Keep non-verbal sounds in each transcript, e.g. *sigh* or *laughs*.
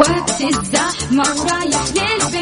وقت الزحمة ورايح للبيت.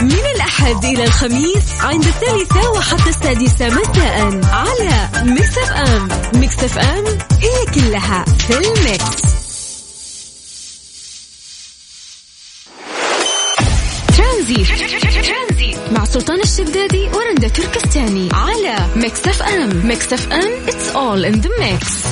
من الأحد إلى الخميس عند الثالثة وحتى السادسة مساء على Mix FM Mix FM هي كلها في ال mix. ترانزيت. مع سلطان الشدادي ورندا تركستاني على Mix FM Mix FM It's all in the mix.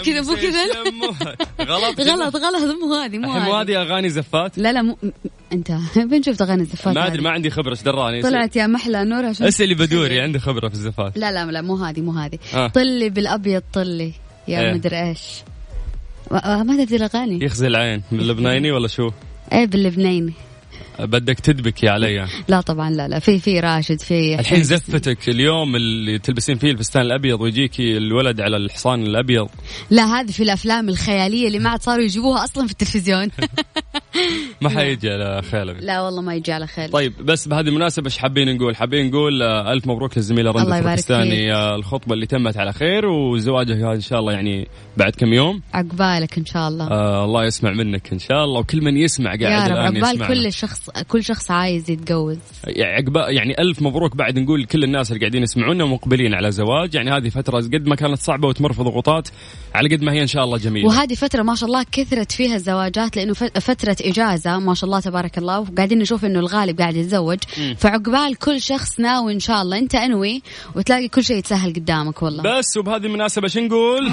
كذا، مو كذا. غلط؟ *laughs* غلط غلط مو هذه مو الحين مو هذه. هذه اغاني زفات؟ لا لا مو انت فين شفت اغاني الزفات ما أدري هذه؟ ما عندي خبرة إيش دراني؟ طلعت يا محلى نورها شو؟ اسالي بدوري؟ عندي خبرة في الزفات. لا لا لا مو هذه مو هذه. آه. طلي بالأبيض طلي يا إيه. مدري إيش. ما تدري الاغاني يخزي العين من اللبناني ولا شو؟ إيه باللبناني. بدك تدبكي علي. لا طبعا لا لا في في راشد في الحين. زفتك اليوم اللي تلبسين فيه الفستان الأبيض ويجيكي الولد على الحصان الأبيض. لا هذه في الأفلام الخيالية اللي ما عاد صاروا يجيبوها أصلا في التلفزيون. *laughs* ما حيجي على خيالك. لا والله ما يجي على خير طيب بس بهذه المناسبة إيش حابين نقول؟ حابين نقول آه، ألف مبروك للزميلة الله رندا فيك. آه، الخطبة اللي تمت على خير وزواجها إن شاء الله يعني بعد كم يوم. عقبالك إن شاء الله. آه الله يسمع منك إن شاء الله وكل من يسمع يا قاعد رب الآن عقبال يسمعنا. كل شخص كل شخص عايز يتجوز. يعني عقبال يعني ألف مبروك بعد نقول لكل الناس اللي قاعدين يسمعونا ومقبلين على زواج. يعني هذه فترة قد ما كانت صعبة وتمر في ضغوطات على قد ما هي إن شاء الله جميلة. وهذه فترة ما شاء الله كثرت فيها الزواجات لأنه ف- فترة إجازة ما شاء الله تبارك الله. وقاعدين نشوف إنه الغالب قاعد يتزوج. فعقبال كل شخص ناوي إن شاء الله. أنت أنوي وتلاقي كل شيء يتسهل قدامك والله. بس وبهذه المناسبة شو نقول؟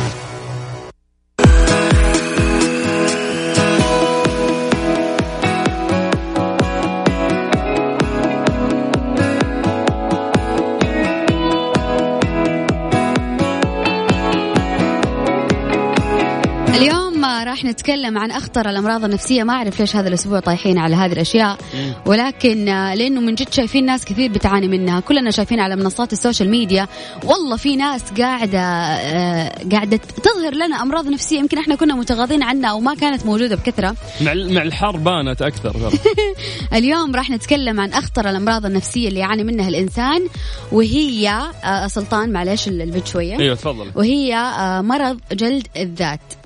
نتكلم عن أخطر الأمراض النفسية. ما أعرف ليش هذا الأسبوع طايحين على هذه الأشياء. ولكن آه، لأنه من جد شايفين ناس كثير بتعاني منها. كلنا شايفين على منصات ال social media. والله في ناس قاعدة آه، قاعدة تظهر لنا أمراض نفسية يمكن إحنا كنا متغاضين عنها أو ما كانت موجودة بكثرة. مع مع الحر بانت ترى. *laughs* اليوم راح نتكلم عن أخطر الأمراض النفسية اللي يعاني منها الإنسان وهي آه، سلطان معلش ال beat شوية. أيوه تفضل. وهي مرض جلد الذات.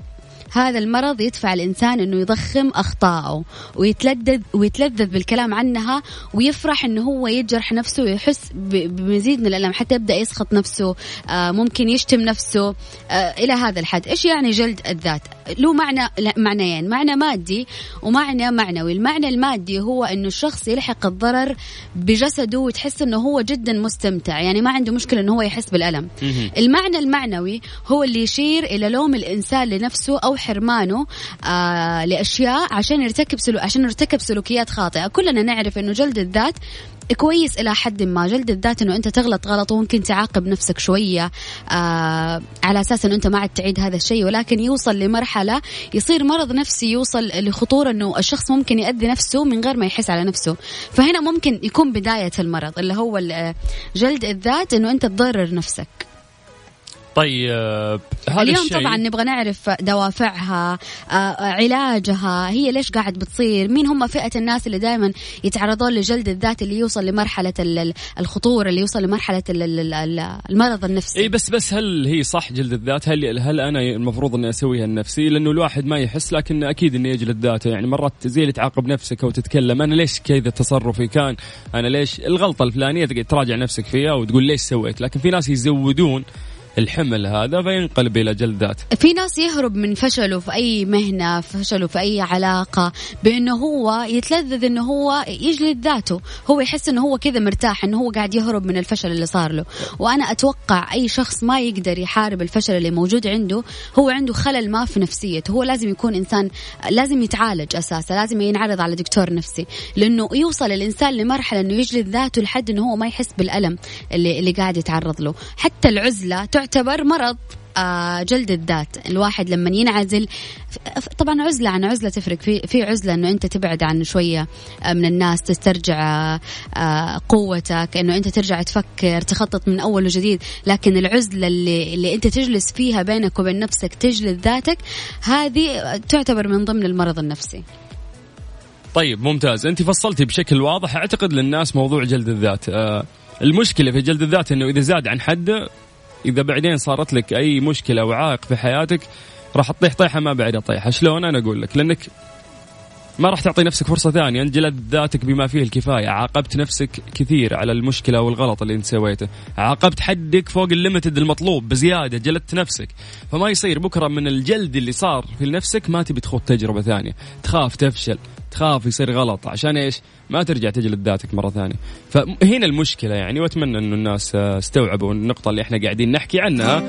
هذا المرض يدفع الإنسان أنه يضخم أخطائه ويتلذذ ويتلذذ بالكلام عنها ويفرح أنه هو يجرح نفسه ويحس بمزيد من الألم حتى يبدأ يسخط نفسه آه، ممكن يشتم نفسه آه، إلى هذا الحد. إيش يعني جلد الذات؟ له معنى معنيين معنى مادي ومعنى معنوي. المعنى المادي هو أنه الشخص يلحق الضرر بجسده وتحس أنه هو جدا مستمتع يعني ما عنده مشكلة أنه هو يحس بالألم. المعنى المعنوي هو اللي يشير إلى لوم الإنسان لنفسه أو حرمانه آه لأشياء عشان يرتكب سلو عشان يرتكب سلوكيات خاطئة. كلنا نعرف إنه جلد الذات كويس إلى حد ما. جلد الذات إنه أنت تغلط غلط وممكن تعاقب نفسك شوية آه على أساس إنه أنت ما عاد تعيد هذا الشيء ولكن يوصل لمرحلة يصير مرض نفسي يوصل لخطورة إنه الشخص ممكن يأذي نفسه من غير ما يحس على نفسه. فهنا ممكن يكون بداية المرض اللي هو ال- جلد الذات إنه أنت تضرر نفسك. طيب هذا اليوم الشيء طبعا نبغى نعرف دوافعها آه، علاجها هي ليش قاعد بتصير مين هم فئة الناس اللي دائما يتعرضون لجلد الذات اللي يوصل لمرحلة ال- ال- الخطورة اللي يوصل لمرحلة ال- ال- ال- المرض النفسي اي بس بس هل هي صح جلد الذات؟ هل هل أنا المفروض إني أسويها النفسي؟ لأنه الواحد ما يحس لكن أكيد إنه يجلد ذاته، يعني مرات زي اللي تعاقب نفسك أو تتكلم أنا ليش كذا تصرفي كان؟ أنا ليش الغلطة الفلانية تقعد تراجع نفسك فيها وتقول ليش سويت؟ لكن في ناس يزودون الحمل هذا فينقلب إلى جلد ذات. في ناس يهرب من فشله في أي مهنة فشله في أي علاقة بأنه هو يتلذذ إنه هو يجلد ذاته. هو يحس إنه هو كذا مرتاح إنه هو قاعد يهرب من الفشل اللي صار له. وأنا أتوقع أي شخص ما يقدر يحارب الفشل اللي موجود عنده هو عنده خلل ما في نفسيته. هو لازم يكون إنسان لازم يتعالج أساسا لازم ينعرض على دكتور نفسي. لأنه يوصل الإنسان لمرحلة إنه يجلد ذاته لحد إنه هو ما يحس بالألم اللي اللي قاعد يتعرض له. حتى العزلة تعتبر مرض آه، جلد الذات. الواحد لما ينعزل طبعا عزلة عن عزلة تفرق. في في عزلة إنه أنت تبعد عن شوية آه، من الناس تسترجع آه، قوتك إنه أنت ترجع تفكر تخطط من أول وجديد. لكن العزلة اللي اللي أنت تجلس فيها بينك وبين نفسك تجلد ذاتك هذه تعتبر من ضمن المرض النفسي. طيب ممتاز. أنت فصلتي بشكل واضح. أعتقد للناس موضوع جلد الذات. المشكلة في جلد الذات إنه إذا زاد عن حده إذا بعدين صارت لك أي مشكلة أو عائق في حياتك راح تطيح طيحة ما بعدها طيحه شلون؟ أنا أقول لك لأنك ما راح تعطي نفسك فرصة ثانية. انت جلد ذاتك بما فيه الكفاية. عاقبت نفسك كثير على المشكلة والغلط اللي انت سويته. عاقبت حدك فوق الليمتد المطلوب بزيادة. جلدت نفسك. فما يصير بكرة من الجلد اللي صار في نفسك ما تبي تخوض تجربة ثانية. تخاف تفشل. تخاف يصير غلط. عشان إيش؟ ما ترجع تجلد ذاتك مرة ثانية. فهنا المشكلة يعني. واتمنى انه الناس استوعبوا النقطة اللي إحنا قاعدين نحكي عنها.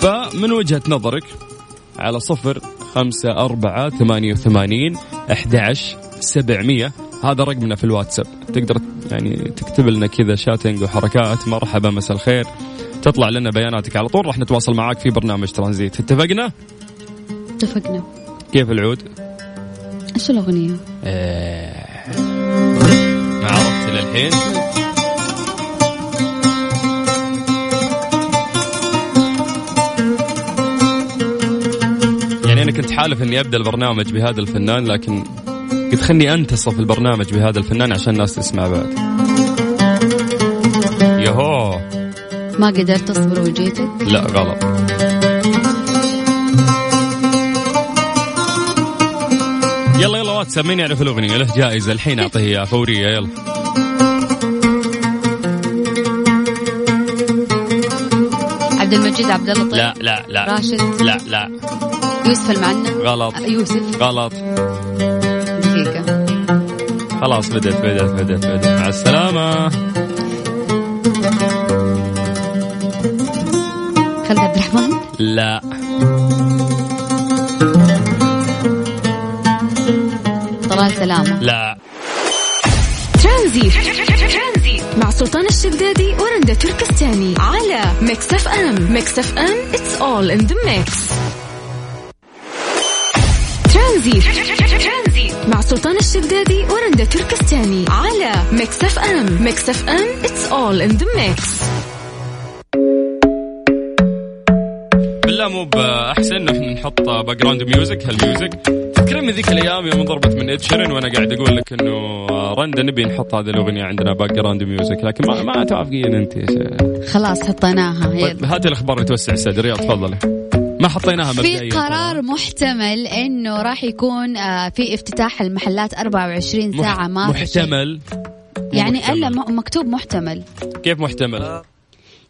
فمن وجهة نظرك على صفر خمسة أربعة ثمانية وثمانين أحد سبعمية. هذا رقمنا في الواتساب. تقدر يعني تكتب لنا كذا شاتنج وحركات. مرحبا مساء الخير. تطلع لنا بياناتك على طول. راح نتواصل معاك في برنامج ترانزيت. اتفقنا؟ اتفقنا. كيف العود؟ إيش الأغنية؟ ما عرفت للحين. حالف إني أبدأ البرنامج بهذا الفنان لكن قلت خلني أنتصف البرنامج بهذا الفنان عشان الناس تسمع بعد. يهو ما قدرت أصبر وجيتك؟ لا غلط. يلا يلا واتساب مين يعرف الأغنية؟ له جائزة. الحين أعطيه اياها فورية يلا. عبد المجيد عبد الله طيب. لا لا لا. راشد. لا لا. يوسف المعنى غلط. آه، يوسف. غلط. دقيقة. خلاص بدت بدت بدت بدت مع السلامة. خالد عبد الرحمن؟ لا. طلال سلامة. لا. ترانزيت. مع سلطان الشدادي ورندا تركستاني. على Mix FM. Mix FM it's all in the mix. الشدادي ورندا تركستاني على Mix FM Mix FM it's all in the mix بالله مو بأحسن إنه إحنا نحط background music هال music تذكرين من ذيك الأيام يوم انضربت من اد وأنا قاعد أقول لك إنه رندا نبي نحط هذه الأغنية عندنا background music لكن ما ما توافقين أنت. خلاص حطيناها طيب. هاتي الأخبار اللي توسع الصدر يلا تفضلي ما حطيناها مبدئيا في قرار محتمل إنه راح يكون آه، في افتتاح المحلات 24 مح- ساعة ما. محتمل يعني محتمل. ألا م- مكتوب محتمل كيف محتمل؟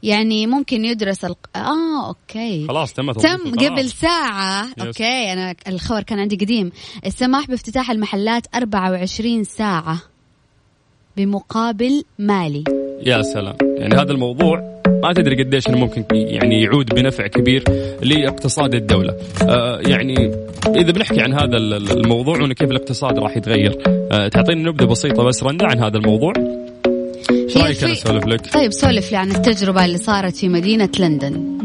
يعني ممكن يدرس الق... آه okay خلاص تم تم. قبل ساعة yes. Okay أنا الخبر كان عندي قديم السماح بافتتاح المحلات 24 ساعة بمقابل مالي يا سلام يعني هذا الموضوع ما تدري قديش إنه ممكن يعني يعود بنفع كبير لاقتصاد الدولة. آه يعني إذا بنحكي عن هذا ال- ال- الموضوع وإنه كيف الاقتصاد راح يتغير، آه تعطينا نبذة بسيطة بس رندا عن هذا الموضوع؟ إيش رأيك أنا أسولف لك؟ طيب سولف لي عن التجربة اللي صارت في مدينة لندن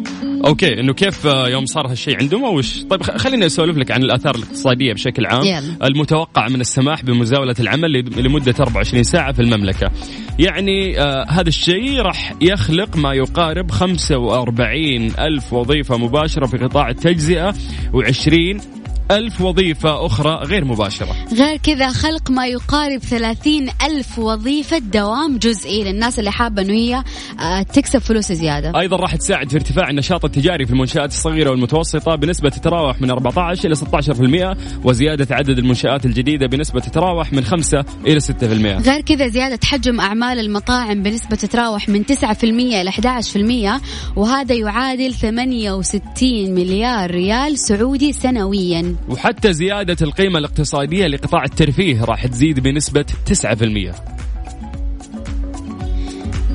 أوكي إنه كيف يوم صار هالشيء عندهم أو وش طيب خليني أسولف لك عن الآثار الاقتصادية بشكل عام. يلا. المتوقع من السماح بمزاولة العمل لمدة 24 ساعة في المملكة. يعني آه هذا الشيء راح يخلق ما يقارب 45 ألف وظيفة مباشرة في قطاع التجزئة و20 ألف وظيفة أخرى غير مباشرة. غير كذا خلق ما يقارب 30 ألف وظيفة دوام جزئي للناس اللي حابة أنه هي آه، تكسب فلوس زيادة. أيضا راح تساعد في ارتفاع النشاط التجاري في المنشآت الصغيرة والمتوسطة بنسبة تتراوح من 14 إلى 16% وزيادة عدد المنشآت الجديدة بنسبة تتراوح من 5 إلى 6%. غير كذا زيادة حجم أعمال المطاعم بنسبة تتراوح من 9% إلى 11% وهذا يعادل 68 مليار ريال سعودي سنويا. وحتى زيادة القيمة الاقتصادية لقطاع الترفيه راح تزيد بنسبة 9%.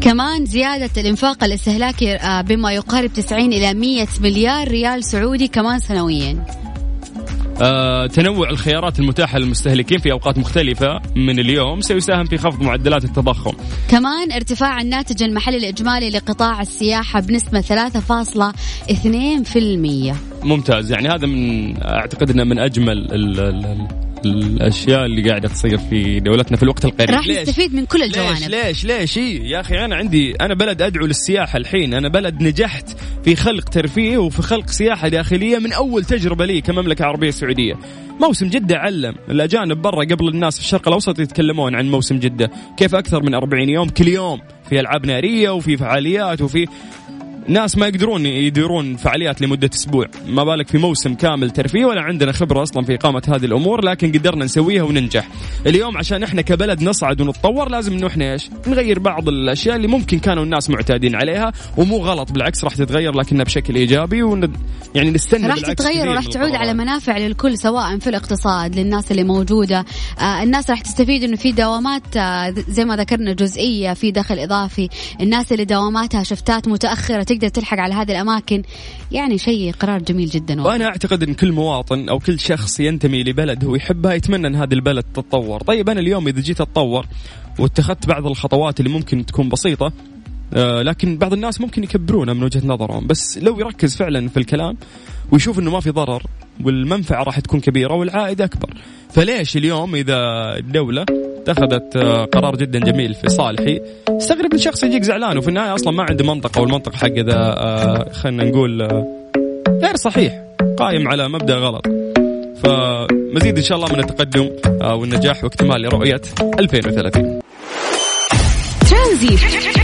كمان زيادة الإنفاق الاستهلاكي آه، بما يقارب 90 إلى 100 مليار ريال سعودي كمان سنويا تنوع الخيارات المتاحة للمستهلكين في أوقات مختلفة من اليوم سيساهم في خفض معدلات التضخم. كمان ارتفاع الناتج المحلي الإجمالي لقطاع السياحة بنسبة 3.2% ممتاز يعني هذا من أعتقد إنه من أجمل ال ال ال الأشياء اللي قاعدة تصير في دولتنا في الوقت القريب. راح ليش؟ نستفيد من كل ليش؟ الجوانب. ليش؟ ليش؟ إيه؟ يا أخي أنا عندي أنا بلد أدعو للسياحة الحين. أنا بلد نجحت في خلق ترفيه وفي خلق سياحة داخلية من أول تجربة لي كمملكة عربية سعودية. موسم جدة علم. الأجانب برا قبل الناس في الشرق الأوسط يتكلمون عن موسم جدة. كيف أكثر من 40 يوم كل يوم في ألعاب نارية وفي فعاليات وفي ناس ما يقدرون يديرون فعاليات لمدة أسبوع. ما بالك في موسم كامل ترفيه ولا عندنا خبرة أصلا في إقامة هذه الأمور لكن قدرنا نسويها وننجح. اليوم عشان إحنا كبلد نصعد ونتطور لازم إنه إحنا إيش؟ نغير بعض الأشياء اللي ممكن كانوا الناس معتادين عليها ومو غلط بالعكس راح تتغير لكنها بشكل إيجابي ون... يعني نستنى راح تتغير وراح تعود على. منافع للكل سواء في الاقتصاد للناس اللي موجودة. آه الناس راح تستفيد إنه في دوامات آه زي ما ذكرنا جزئية في دخل إضافي. الناس اللي دواماتها شفتات متأخرة تقدر تلحق على هذه الأماكن. يعني شيء قرار جميل جدا. والله. وأنا أعتقد إن كل مواطن أو كل شخص ينتمي لبلد هو يحبها يتمنى إن هذه البلد تتطور، طيب أنا اليوم إذا جيت أتطور واتخذت بعض الخطوات اللي ممكن تكون بسيطة آه، لكن بعض الناس ممكن يكبرونها من وجهة نظرهم، بس لو يركز فعلا في الكلام ويشوف إنه ما في ضرر والمنفعة راح تكون كبيرة والعائد أكبر، فليش اليوم إذا الدولة اتخذت آه، قرار جدا جميل في صالحي استغرب إن شخص يجيك زعلان وفي النهاية أصلا ما عنده منطقه والمنطق حق ذا آه، خلينا نقول آه، غير صحيح قائم على مبدأ غلط. فمزيد إن شاء الله من التقدم والنجاح واكتمال لرؤية 2030 ترانزيت.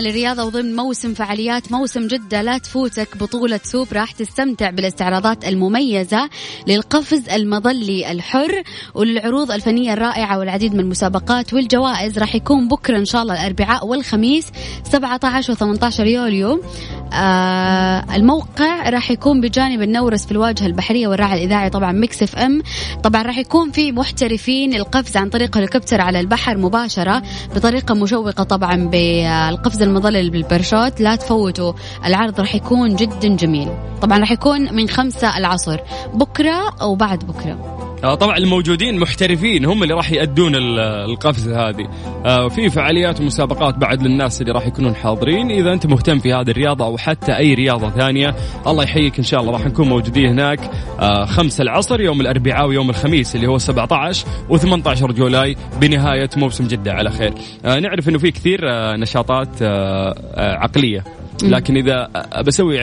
للرياضة وضمن موسم فعاليات موسم جدة لا تفوتك بطولة swoop راح تستمتع بالاستعراضات المميزة للقفز المظلي الحر وللعروض الفنية الرائعة والعديد من المسابقات والجوائز. راح يكون بكرة إن شاء الله الأربعاء والخميس 17 و 18 يوليو. آه الموقع راح يكون بجانب النورس في الواجهة البحرية والراعي الإذاعي طبعا Mix FM. طبعا راح يكون في محترفين القفز عن طريق هليكوبتر على البحر مباشرة بطريقة مشوقة طبعا بالقفز المظلل بالبرشوت. لا تفوتوا العرض راح يكون جدا جميل. طبعا راح يكون من خمسة العصر. بكرة أو بعد بكرة. طبعا الموجودين محترفين هم اللي راح يأدون ال- القفزة هذه. آه، في فعاليات ومسابقات بعد للناس اللي راح يكونون حاضرين. إذا أنت مهتم في هذه الرياضة أو حتى أي رياضة ثانية الله يحييك إن شاء الله راح نكون موجودين هناك. آه، خمسة العصر يوم الأربعاء ويوم الخميس اللي هو 17 و18 جولاي بنهاية موسم جدة. على خير. آه، نعرف أنه في كثير آه، نشاطات آه، آه، عقلية. لكن إذا بسوي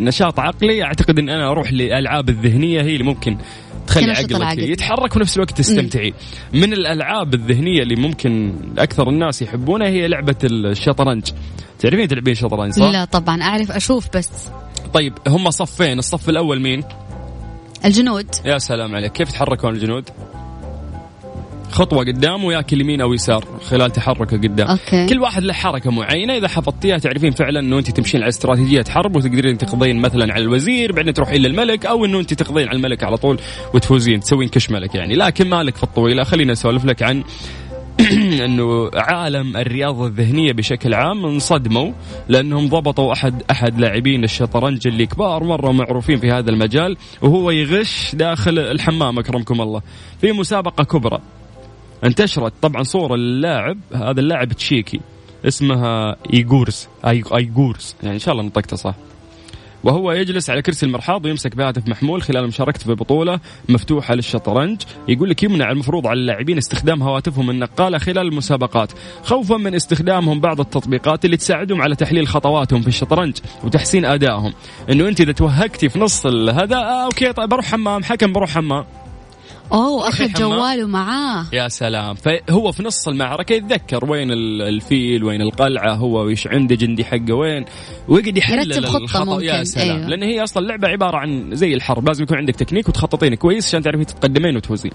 نشاط عقلي أعتقد إن أنا أروح للالعاب الذهنية هي اللي ممكن تخلي عقلك. يتحرك ونفس الوقت تستمتعي من الألعاب الذهنية اللي ممكن أكثر الناس يحبونها هي لعبة الشطرنج تعرفين تلعبين شطرنج صح؟ لا طبعا أعرف أشوف بس طيب هم صفين الصف الأول مين؟ الجنود يا سلام عليك كيف يتحركون الجنود؟ خطوة قدام وياكل يمين أو يسار خلال تحركه قدام. أوكي. كل واحد له حركة معينة. إذا حفظتيها تعرفين فعلا إنه أنت تمشين على استراتيجية حرب وتقدرين تقضين مثلا على الوزير بعدين تروحين للملك أو إنه أنت تقضين على الملك على طول وتفوزين تسوين كش ملك يعني. لكن مالك في الطويلة خلينا أسولف لك عن *clears throat* إنه عالم الرياضة الذهنية بشكل عام انصدموا لأنهم ضبطوا أحد أحد لاعبين الشطرنج اللي كبار مرة معروفين في هذا المجال وهو يغش داخل الحمام أكرمكم الله في مسابقة كبرى. انتشرت طبعا صورة اللاعب هذا اللاعب تشيكي اسمها إيغورز أي- إيغورز. يعني إن شاء الله نطقته صح. وهو يجلس على كرسي المرحاض ويمسك بهاتف محمول خلال مشاركته في بطولة مفتوحة للشطرنج. يقول لك يمنع المفروض على اللاعبين استخدام هواتفهم النقالة خلال المسابقات. خوفا من استخدامهم بعض التطبيقات اللي تساعدهم على تحليل خطواتهم في الشطرنج وتحسين أدائهم. إنه أنت إذا توهقتي في نص هذا آه okay طيب بروح حمام حكم بروح حمام. أوه أخذ. جواله معاه يا سلام فهو في نص المعركة يتذكر وين ال- الفيل وين القلعة هو ويش عنده جندي حقه وين ويقعد يحلل خطة الخطأ يا ممكن، سلام أيوه. لأن هي أصلا اللعبة عبارة عن زي الحرب لازم يكون عندك تكنيك وتخططين كويس عشان تعرفين تتقدمين وتفوزين.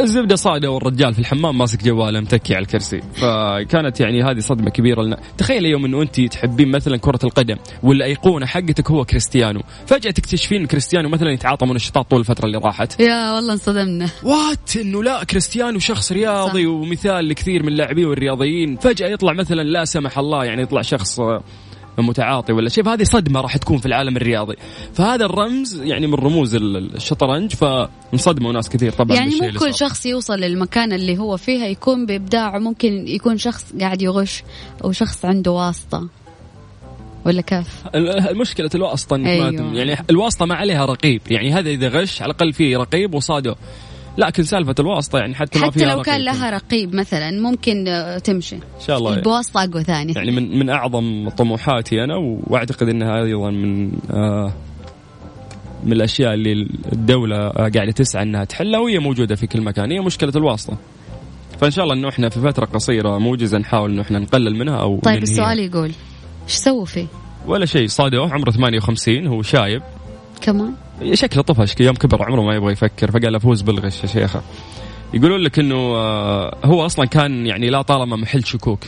الزبدة صاده والرجال في الحمام ماسك جواله متكي على الكرسي. فكانت يعني هذه صدمة كبيرة لنا. تخيل يوم إنه أنت تحبين مثلا كرة القدم والأيقونة حقتك هو كريستيانو. فجأة تكتشفين كريستيانو مثلا يتعاطى منشطات طول الفترة اللي راحت. يا والله انصدمنا. وات إنه لا كريستيانو شخص رياضي صح. ومثال لكثير من اللاعبين والرياضيين. فجأة يطلع مثلا لا سمح الله يعني يطلع شخص متعاطي ولا شيء فهذه صدمة راح تكون في العالم الرياضي فهذا الرمز يعني من رموز ال- الشطرنج فانصدموا ناس كثير طبعا يعني مو كل. شخص يوصل للمكان اللي هو فيها يكون بإبداعه ممكن يكون شخص قاعد يغش أو شخص عنده واسطة ولا كيف؟ المشكلة الواسطة أيوة. يعني الواسطة ما عليها رقيب يعني هذا إذا غش على الأقل فيه رقيب وصاده لكن سالفة الواسطة يعني حتى ما حتى فيها لو كان رقيب. لها رقيب مثلا ممكن آه، تمشي إن شاء الله بواسطة أقوى ثاني يعني من من أعظم طموحاتي أنا وأعتقد أنها أيضا من آه من الأشياء اللي الدولة آه، قاعدة تسعى أنها تحلها وهي موجودة في كل مكان هي مشكلة الواسطة فإن شاء الله أنه إحنا في فترة قصيرة موجزة نحاول أنه إحنا نقلل منها أو طيب ننهيها. السؤال يقول إيش سووا فيه؟ ولا شيء صادوه عمره 58 هو شايب كمان؟ شكله طفش يوم كبر عمره ما يبغى يفكر فقال أفوز بالغش يا شيخه. يقولون لك إنه آه، هو أصلا كان يعني لا طالما محل شكوك.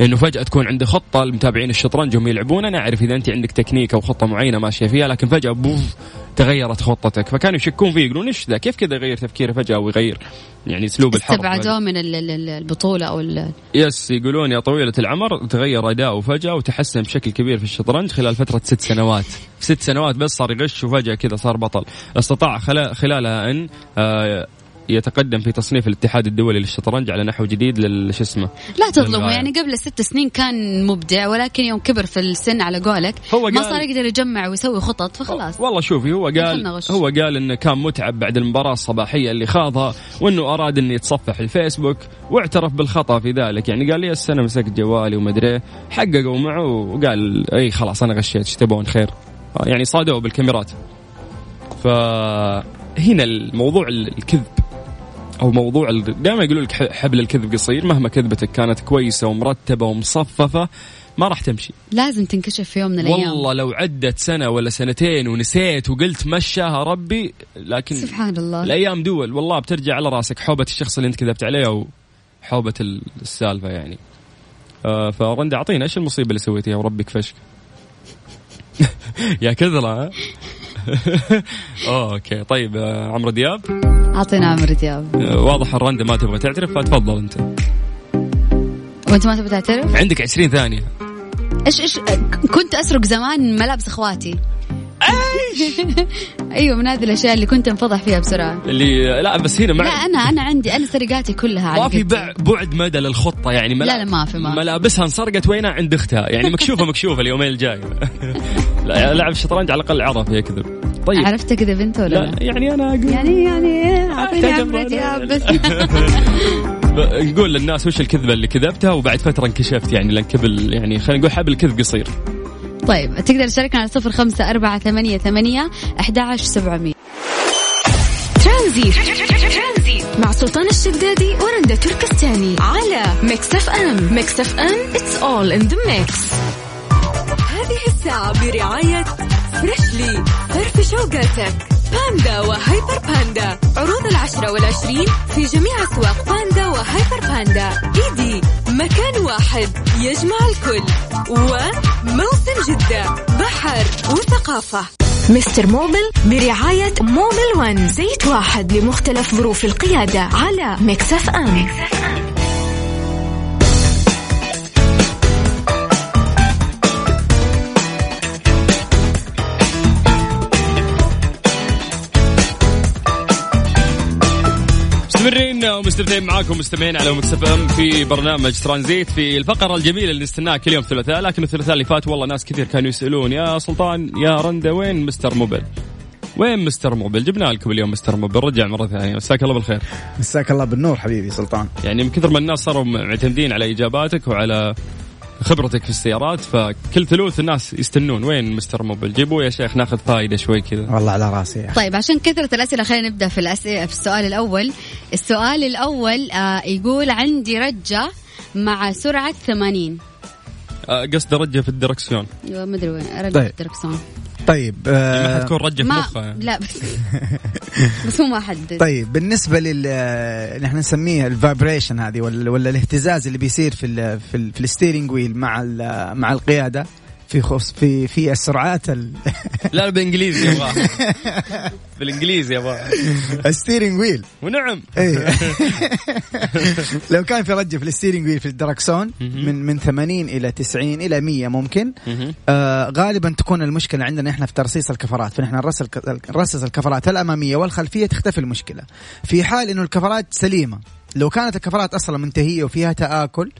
إنه فجأة تكون عنده خطة المتابعين الشطرنج وهم يلعبون أنا اعرف إذا أنت عندك تكنيك أو خطة معينة ماشية فيها لكن فجأة poof تغيرت خطتك. فكانوا يشكون فيه يقولون إيش ذا؟ كيف كذا يغير تفكيره فجأة ويغير يعني أسلوب الحرب؟ استبعدوه من ال- ال- ال- البطولة أو ال- يس يقولون يا طويلة العمر تغير أداؤه فجأة وتحسن بشكل كبير في الشطرنج خلال فترة ست سنوات. ست سنوات بس صار يغش وفجأة كذا صار بطل. استطاع خلا- خلالها أن آه، يتقدم في تصنيف الاتحاد الدولي للشطرنج على نحو جديد لل شو اسمه لا تظلمه. يعني قبل ست سنين كان مبدع ولكن يوم كبر في السن على قولك هو ما قال- صار يقدر يجمع ويسوي خطط فخلاص والله شوفي هو قال. هو قال إنه كان متعب بعد المباراة الصباحية اللي خاضها وإنه أراد إنه يتصفح الفيسبوك واعترف بالخطأ في ذلك يعني قال لي السنة مسكت جوالي ومدري إيه. حققوا معه وقال إي خلاص أنا غشيت إيش تبون خير يعني صادوه بالكاميرات فهنا الموضوع الكذب أو موضوع دائما يقولوا لك حبل الكذب قصير مهما كذبتك كانت كويسة ومرتبة ومصففة ما راح تمشي. لازم تنكشف في يوم من الأيام. والله لو عدت سنة ولا سنتين ونسيت وقلت مشاها ربي لكن سبحان الله. الأيام دول والله بترجع على راسك حوبة الشخص اللي أنت كذبت عليه وحوبة السالفة يعني. آه فرندا أعطينا إيش المصيبة اللي سويتيها؟ وربك فشك *laughs* يا؟ أوه، *laughs* أوكي. طيب آه عمرو دياب؟ أعطينا عمرو دياب. آه واضح الرندا ما تبغى تعترف فتفضل أنت. وأنت ما تبغى تعترف؟ عندك 20 ثانية. إيش إيش كنت أسرق زمان ملابس *laughs* أيوه من هذه الأشياء اللي كنت أنفضح فيها بسرعة. اللي لا بس هنا لا مع أنا أنا عندي أنا سرقاتي كلها على ما في بعد مدى للخطة يعني ملا... لا، لا، ما في- ما. ملابسها انسرقت وينها عند أختها؟ يعني مكشوفة مكشوفة اليومين الجاي. *laughs* لا لعب الشطرنج على الأقل عرف يكذب. طيب. عرفت كذا بنت ولا لا؟ لا؟ يعني أنا أقول يعني يعني أعطيني دياب *laughs* بس. نقول للناس وش الكذبة اللي كذبتها وبعد فترة انكشفت يعني لأن كبل يعني خلينا نقول حبل الكذب قصير. طيب تقدر تشاركنا على صفر خمسة أربعة ثمانية ثمانية أحد عشر سبعمية. ترانزيت. مع سلطان الشدادي ورندا تركستاني على Mix FM. Mix FM it's all in the mix. هذه الساعة برعاية Freshly فرفش أوقاتك. باندا وهيبر باندا. عروض العشرة والعشرين في جميع أسواق باندا وهيبر باندا. إيدي مكان واحد. يجمع الكل. وموسم جدة. بحر وثقافة. Mister Mobil برعاية Mobil One زيت واحد لمختلف ظروف القيادة على Mix FM. مستمرين ومستمتعين معاكم مستمعين على Mix FM في برنامج ترانزيت في الفقرة الجميلة اللي نستناها كل يوم ثلاثاء لكن الثلاثاء اللي فات والله ناس كثير كانوا يسألون يا سلطان يا رندا وين Mister Mobil؟ وين Mister Mobil؟ جبنا لكم اليوم Mister Mobil رجع مرة ثانية مساك الله بالخير. مساك الله بالنور حبيبي سلطان يعني من كثر ما الناس صاروا معتمدين على إجاباتك وعلى خبرتك في السيارات فكل ثلوث الناس يستنون وين Mister Mobil؟ جيبوه يا شيخ ناخذ فائده شوي كذا. والله على راسي يا أخي. طيب عشان كثرة الأسئلة خلينا نبدأ في الأسئلة في السؤال الأول السؤال الأول آه يقول عندي رجة مع سرعة 80 آه، قصد رجة في الدركسيون أيوة، ما أدري وين رجة طيب. الدركسون طيب يعني ما آه حتكون رجه في يعني. لا بس بس هو ما حدد طيب بالنسبة لل آه، نحن نسميه ال vibration هذه ولا, ولا الاهتزاز اللي بيصير في ال في, ال في ال steering wheel مع ال- مع القيادة في خص في في السرعات ال- لا *laughs* لا بالانجليزي يبغاه *laughs* بالإنجليزي يبغاه ال steering wheel ونعم. إيه. *laughs* لو كان في رجه في ال steering wheel في الدركسون. من من 80 إلى 90 إلى 100 ممكن. آه غالبا تكون المشكلة عندنا إحنا في ترصيص الكفرات. فنحن نرص نرصص الكفرات الأمامية والخلفية تختفي المشكلة. في حال إنه الكفرات سليمة لو كانت الكفرات أصلا منتهية وفيها تآكل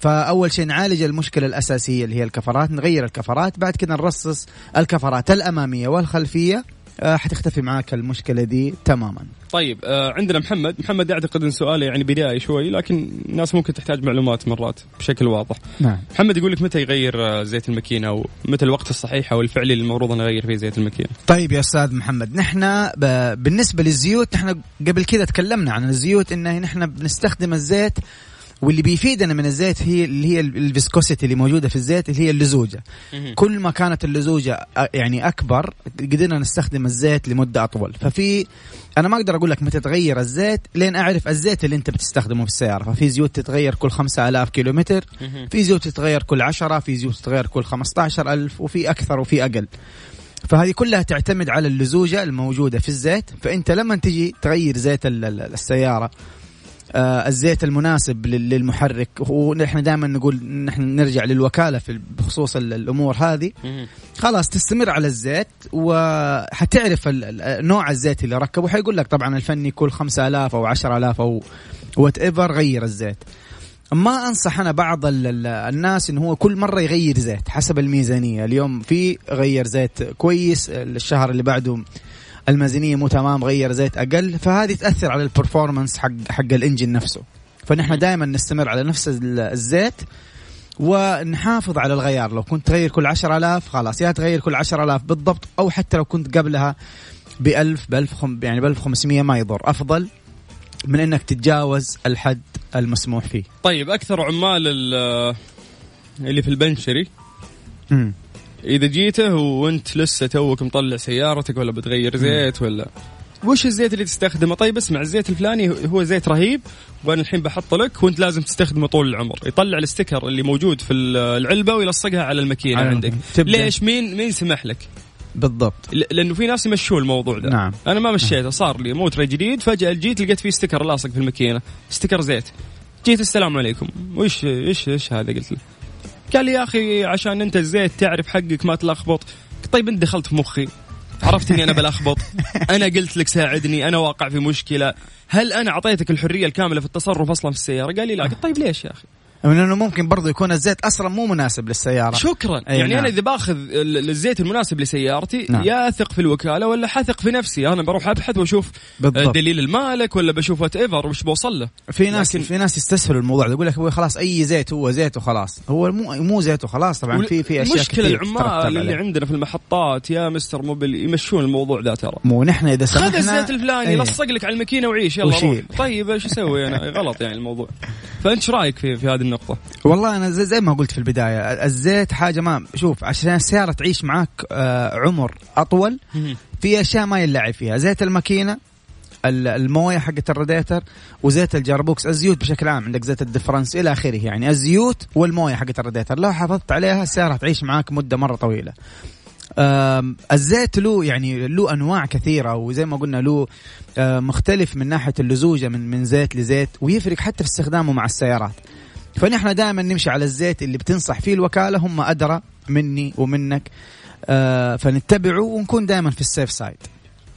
فأول شيء نعالج المشكلة الأساسية اللي هي الكفرات نغير الكفرات بعد كده نرصص الكفرات الأمامية والخلفية. آه حتختفي معاك المشكلة دي تماما. طيب آه عندنا محمد. محمد اعتقد إن سؤاله يعني بدائي شوي لكن الناس ممكن تحتاج معلومات مرات بشكل واضح. نعم. محمد يقول لك متى يغير آه، زيت الماكينة أو متى الوقت الصحيح أو الفعلي اللي المفروض انه يغير فيه زيت الماكينة؟ طيب يا أستاذ محمد نحن. بالنسبة للزيوت نحن قبل كذا تكلمنا عن الزيوت إن نحن بنستخدم الزيت واللي بيفيدنا من الزيت هي اللي هي ال viscosity اللي موجودة في الزيت اللي هي اللزوجة. كل ما كانت اللزوجة يعني أكبر قدرنا نستخدم الزيت لمدة أطول. ففي أنا ما أقدر أقول لك متى تغير الزيت لين أعرف الزيت اللي أنت بتستخدمه في السيارة. ففي زيوت تتغير كل 5000 كيلومتر في زيوت تتغير كل 10 في زيوت تتغير كل 15000 وفي أكثر وفي أقل. فهذه كلها تعتمد على اللزوجة الموجودة في الزيت. فأنت لما تجي تغير زيت ال- ال- السيارة آه الزيت المناسب لل- للمحرك. ونحن دائما نقول نحن نرجع للوكالة في بخصوص ال- الأمور هذه. خلاص تستمر على الزيت وحتعرف نوع الزيت اللي ركبه. حيقول لك طبعا الفني كل 5000 أو 10000 أو whatever غير الزيت. ما أنصح أنا بعض ال- ال- الناس انه هو كل مرة يغير زيت حسب الميزانية. اليوم في غير زيت كويس الشهر اللي بعده الميزانيه مو تمام غير زيت أقل. فهذه تأثر على البرفورمانس حق حق الإنجن نفسه. فنحن دائما نستمر على نفس ال- الزيت ونحافظ على الغيار. لو كنت تغير كل 10000 خلاص. يا تغير كل 10000 بالضبط أو حتى لو كنت قبلها ب 1000 ب 1000 يعني ب 1500 ما يضر. أفضل من إنك تتجاوز الحد المسموح فيه. طيب أكثر عمال ال- اللي في البنشري مم. إذا جيته وأنت لسه توك مطلع سيارتك ولا بتغير زيت ولا؟ وش الزيت اللي تستخدمه؟ طيب اسمع الزيت الفلاني هو زيت رهيب وأنا الحين بحط لك وأنت لازم تستخدمه طول العمر. يطلع ال sticker اللي موجود في العلبة ويلصقها على الماكينة على عندك. تبدأ. ليش؟ مين مين سمح لك؟ بالضبط. لأنه في ناس يمشون الموضوع ده. نعم. أنا ما مشيته صار لي موتر جديد فجأة جيت لقيت فيه sticker لاصق في الماكينة sticker زيت. جيت السلام عليكم. وش إيش إيش هذا؟ قلت له. قال لي يا أخي عشان أنت الزيت تعرف حقك ما تلخبط. طيب أنت دخلت في مخي. عرفت إني أنا بلخبط. أنا قلت لك ساعدني أنا واقع في مشكلة. هل أنا أعطيتك الحرية الكاملة في التصرف أصلا في السيارة؟ قال لي لا. قلت طيب ليش يا أخي؟ لأنه ممكن برضو يكون الزيت أصلا مو مناسب للسيارة شكرا يعني نعم. أنا إذا باخذ ال- الزيت المناسب لسيارتي نعم. يا أثق في الوكالة ولا حثق في نفسي أنا بروح أبحث وأشوف بالضبط. دليل المالك ولا بشوف whatever وش بوصل له في ناس لكن- في ناس يستسهلوا الموضوع يقول لك هو خلاص أي زيت هو زيت وخلاص هو مو مو زيت وخلاص طبعا في في أشياء المشكلة العمال اللي. عندنا في المحطات يا Mister Mobil يمشون الموضوع ذا ترى مو نحن إذا سمحنا خذ الزيت الفلاني إيه. لصق لك على الماكينة وعيش يلا. روح طيب إيش أسوي أنا غلط يعني الموضوع فأنت رأيك في في هذه النقطه والله أنا زي, زي ما قلت في البداية الزيت حاجة ما شوف عشان السيارة تعيش معك آه، عمر أطول في أشياء ما يلعب فيها. زيت الماكينة ال- الموية حقت الراديتر وزيت الجربوكس الزيوت بشكل عام عندك زيت الدفرنس إلى آخره يعني. الزيوت والموية حقت الراديتر لو حافظت عليها السيارة تعيش معاك مدة مرة طويلة. الزيت له يعني له أنواع كثيرة وزي ما قلنا له آه، مختلف من ناحية اللزوجة من من زيت لزيت ويفرق حتى في استخدامه مع السيارات. فنحن دائما نمشي على الزيت اللي بتنصح فيه الوكالة هم أدرى مني ومنك. آه، فنتبعه ونكون دائما في ال safe side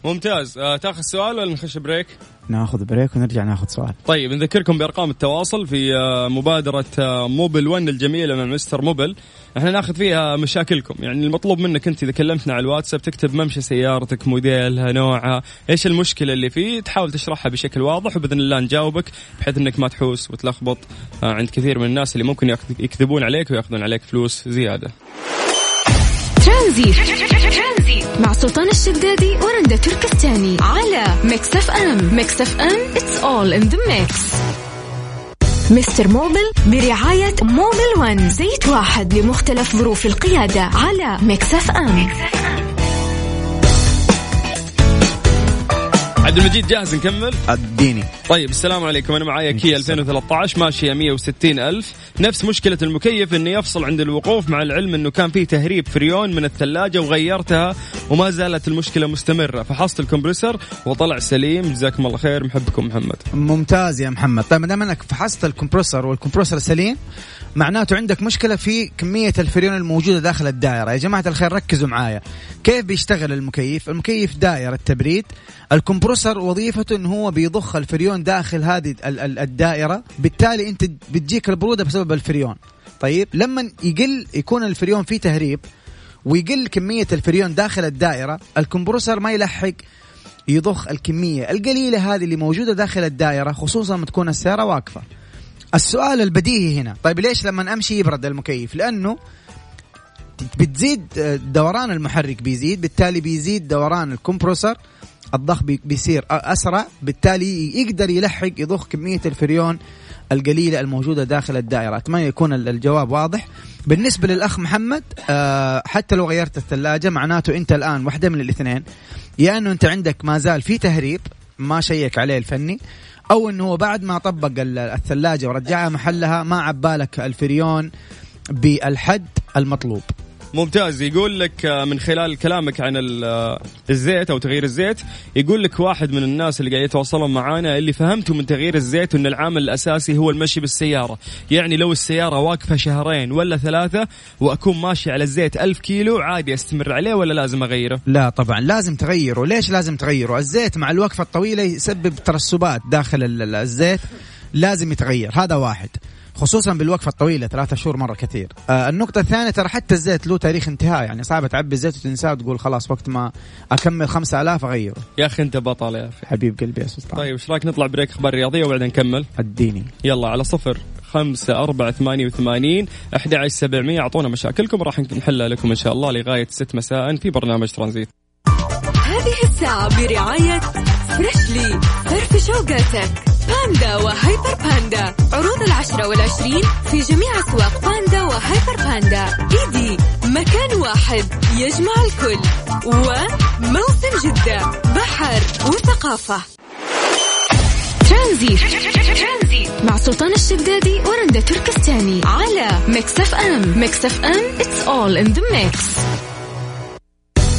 ممتاز. آه تاخذ سؤال ولا نخش break؟ ناخذ break ونرجع ناخذ سؤال. طيب نذكركم بأرقام التواصل في آه، مبادرة آه، Mobil 1 الجميله مع Mister Mobil إحنا ناخذ فيها مشاكلكم. يعني المطلوب منك انت إذا كلمتنا على الواتساب تكتب ممشى سيارتك موديلها نوعها إيش المشكلة اللي فيه تحاول تشرحها بشكل واضح وبإذن الله نجاوبك بحيث إنك ما تحوس وتلخبط آه، عند كثير من الناس اللي ممكن يكذبون عليك ويأخذون عليك فلوس زيادة. ترانزيت مع سلطان الشدادي ورندا تركستاني على Mix FM Mix FM it's all in the mix Mister Mobil برعاية Mobil One زيت واحد لمختلف ظروف القيادة على Mix FM عبد المجيد جاهز نكمل؟ أديني. طيب السلام عليكم أنا معايا كيا 2013 ماشية 160 ألف. نفس مشكلة المكيف إنه يفصل عند الوقوف مع العلم إنه كان في تهريب فريون من الثلاجة وغيرتها وما زالت المشكلة مستمرة. فحصت الكمبرسر وطلع سليم. جزاكم الله خير محبكم محمد. ممتاز يا محمد. طيب ما دام إنك فحصت الكمبرسور والكمبرسور سليم معناته عندك مشكلة في كمية الفريون الموجودة داخل الدائرة. يا جماعة الخير ركزوا معايا. كيف بيشتغل المكيف؟ المكيف دائرة تبريد. ال compressor وظيفته انه هو بيضخ الفريون داخل هذه ال- ال- الدائرة. بالتالي أنت بتجيك البرودة بسبب الفريون. طيب لما يقل يكون الفريون فيه تهريب ويقل كمية الفريون داخل الدائرة ال compressor ما يلحق يضخ الكمية القليلة هذه اللي موجودة داخل الدائرة خصوصا لما تكون السيارة واقفة. السؤال البديهي هنا طيب ليش لما أمشي يبرد المكيف؟ لأنه بتزيد آه، دوران المحرك بيزيد بالتالي بيزيد دوران ال compressor الضخ بي- بيصير أسرع بالتالي يقدر يلحق يضخ كمية الفريون القليلة الموجودة داخل الدائرة. أتمنى يكون ال- الجواب واضح. بالنسبة للأخ محمد آه، حتى لو غيرت الثلاجة معناته أنت الآن واحدة من الاثنين. يا إنه أنت عندك ما زال في تهريب ما شيك عليه الفني أو إنه هو بعد ما طبق ال- الثلاجة ورجعها محلها ما عبالك الفريون بالحد المطلوب. ممتاز. يقول لك آه، من خلال كلامك عن آه، الزيت أو تغيير الزيت يقول لك واحد من الناس اللي قاعد يتواصلون معانا اللي فهمته من تغيير الزيت إن العامل الأساسي هو المشي بالسيارة. يعني لو السيارة واقفة شهرين ولا ثلاثة وأكون ماشي على الزيت ألف كيلو عادي أستمر عليه ولا لازم أغيره؟ لا طبعا لازم تغيره. ليش لازم تغيره؟ الزيت مع الوقفة الطويلة يسبب ترسبات داخل ال- ال- الزيت لازم يتغير. هذا واحد. خصوصا بالوقفة الطويلة ثلاثة شهور مرة كثير. آه النقطة الثانية ترى حتى الزيت له تاريخ انتهاء يعني صعب تعبي الزيت وتنساه وتقول خلاص وقت ما أكمل خمسة آلاف أغيره. يا أخي أنت بطل يا أخي. حبيب قلبي يا سلطان. طيب إيش رأيك نطلع بريك إخبار رياضيه وبعدين نكمل؟ أديني. يلا على صفر خمسة أربعة ثمانية وثمانين أحد عشر سبعمية أعطونا مشاكلكم راح نحلها لكم إن شاء الله لغاية ست مساء في برنامج ترانزيت. هذه الساعة برعاية freshly فرفش أوقاتك باندا وهيبر باندا. عروض العشرة والعشرين في جميع أسواق باندا وهيبر باندا. إيدي مكان واحد. يجمع الكل. وموسم جدة. بحر وثقافة. ترانزيت مع سلطان الشدادي ورندا تركستاني. على Mix FM. Mix FM it's all in the mix.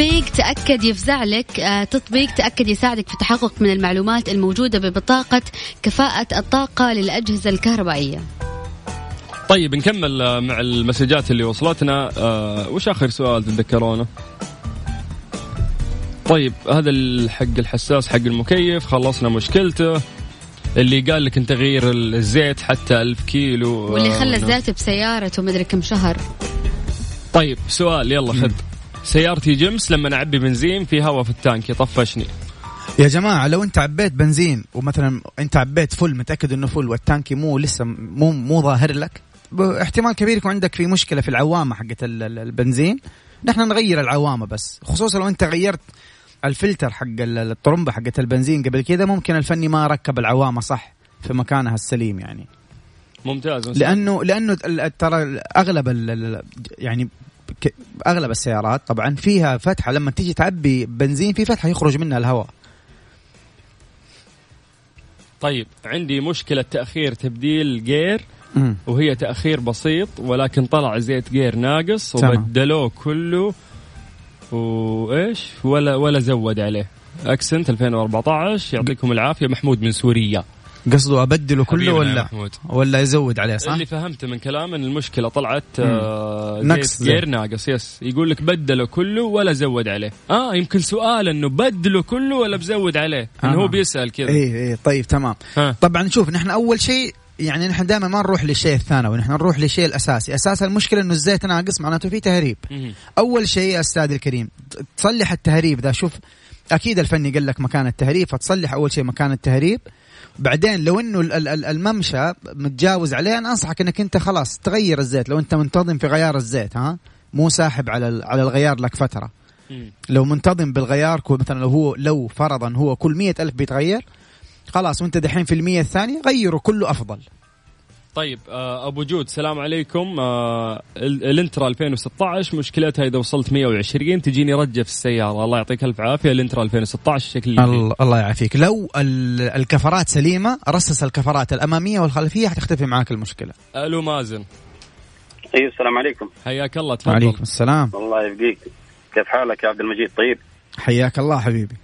تطبيق تأكد يفزع لك آه، تطبيق تأكد يساعدك في التحقق من المعلومات الموجودة ببطاقة كفاءة الطاقة للأجهزة الكهربائية. طيب نكمل آه، مع المسجات اللي وصلتنا. آه، وش آخر سؤال تتذكرونه؟ طيب هذا الحق الحساس حق المكيف خلصنا مشكلته. اللي قال لك انت تغيير الزيت حتى ألف كيلو واللي خلى الزيت بسيارته مدري كم شهر. طيب سؤال يلا خذ. سيارتي جمس لما اعبي بنزين في هواء في التانك يطفشني يا جماعة لو انت عبيت بنزين ومثلا انت عبيت فل متأكد إنه فل والتانكي مو لسه مو مو ظاهر لك؟ احتمال كبير يكون عندك في مشكلة في العوامة حقت ال- ال- البنزين. نحن نغير العوامة بس خصوصا لو انت غيرت الفلتر حق ال- الطرمبة حقت البنزين قبل كده ممكن الفني ما ركب العوامة صح في مكانها السليم يعني. ممتاز. لأنه لأنه ترى أغلب يعني أغلب السيارات طبعا فيها فتحة لما تيجي تعبي بنزين في فتحة يخرج منها الهواء. طيب عندي مشكلة تأخير تبديل جير. وهي تأخير بسيط ولكن طلع زيت جير ناقص. وبدلوه كله وإيش؟ ولا ولا زود عليه. أكسنت 2014 يعطيكم العافية. محمود من سوريا. قصده أبدله كله ولا محمود. ولا يزود عليه صح؟ اللي فهمته من كلامه إن المشكلة طلعت آه نقص غير. ناقص يس يقول لك بدله كله ولا زود عليه آه يمكن سؤال إنه بدله كله ولا بزود عليه إنه آه. هو بيسأل كذا إيه إيه طيب تمام ها. طبعا شوف نحن أول شيء يعني نحن دائما ما نروح للشيء الثانوي نحن نروح للشيء الأساسي أساس المشكلة إنه الزيت ناقص معناته في تهريب مهم. أول شيء يا أستاذ الكريم تصلح التهريب ذا شوف أكيد الفني قال لك مكان التهريب فتصلح أول شيء مكان التهريب بعدين لو إنه ال- ال- ال- الممشى متجاوز عليه أنا أنصحك إنك أنت خلاص تغير الزيت. لو أنت منتظم في غيار الزيت ها؟ مو ساحب على على الغيار لك فترة. لو منتظم بالغيار مثلا لو هو لو فرضا هو كل مية ألف بيتغير خلاص وأنت دحين في المية الثانية غيره كله أفضل. طيب آه أبو جود السلام عليكم. آه ال- الانترا 2016 مشكلتها إذا وصلت 120 تجيني رجة في السيارة. الله يعطيك ألف عافية. Elantra 2016 شكرا. الله, الله يعافيك. لو ال- الكفرات سليمة رصص الكفرات الأمامية والخلفية حتختفي معاك المشكلة. ألو مازن. أيوه السلام عليكم. حياك الله. تفضل. وعليكم السلام. الله يبقيك. كيف حالك يا عبد المجيد؟ طيب. حياك الله حبيبي.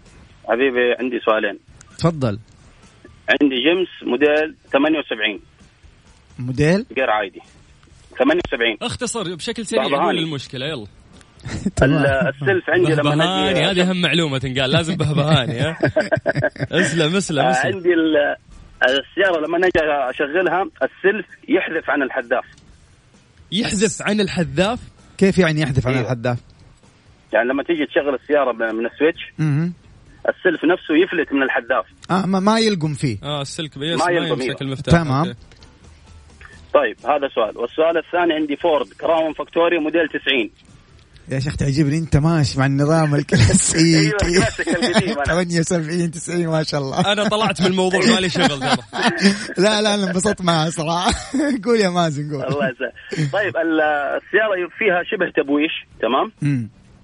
حبيبي عندي سؤالين. تفضل. عندي جيمس موديل 78 موديل؟ غير عادي. 78 اختصر بشكل سريع. قول المشكلة يلا. *laughs* ال- السلف عندي لما بهبهاني نجي هذه أهم معلومة تنقال لازم بهبهاني ها. *laughs* اسلم اسلم اسلم. عندي ال- السيارة لما نجي أشغلها السلف يحذف عن الحداف يحذف عن الحذاف؟ كيف يعني يحذف عن أيوة. الحداف يعني لما تيجي تشغل السيارة من ال switch. السلف نفسه يفلت من الحداف آه ما, ما يلقم فيه. آه السلف بس ما يمسك أيوة. المفتاح. تمام. طيب هذا سؤال. والسؤال الثاني عندي فورد كراون فيكتوريا موديل 90 يا شيخ تعجبني انت ماشي مع النظام الكلاسيكي *laughs* أيوة، الكلاسيك القديم أنا. 78 90 ما شاء الله. أنا طلعت من الموضوع مالي شغل ترى *laughs* لا لا أنا انبسطت معها صراحة. *laughs* قول يا مازن قول. الله يسعدك. طيب ال- السيارة فيها شبه تبويش تمام.